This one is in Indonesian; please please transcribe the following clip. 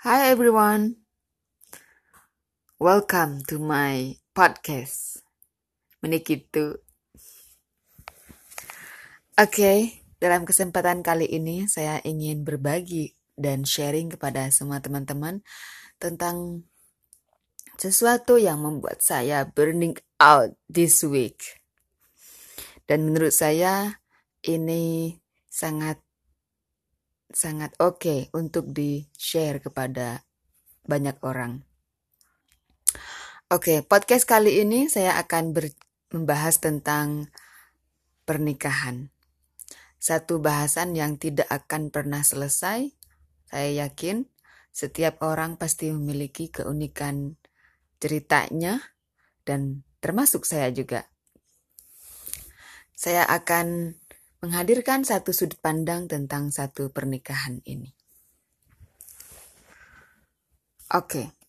Hi everyone. Welcome to my podcast. Menikitu. Oke, dalam kesempatan kali ini saya ingin berbagi dan sharing kepada semua teman-teman tentang sesuatu yang membuat saya burning out this week. Dan menurut saya ini sangat sangat oke okay untuk di-share kepada banyak orang. Oke, okay, podcast kali ini saya akan ber membahas tentang pernikahan. Satu bahasan yang tidak akan pernah selesai. Saya yakin setiap orang pasti memiliki keunikan ceritanya dan termasuk saya juga. Saya akan menghadirkan satu sudut pandang tentang satu pernikahan ini. Oke.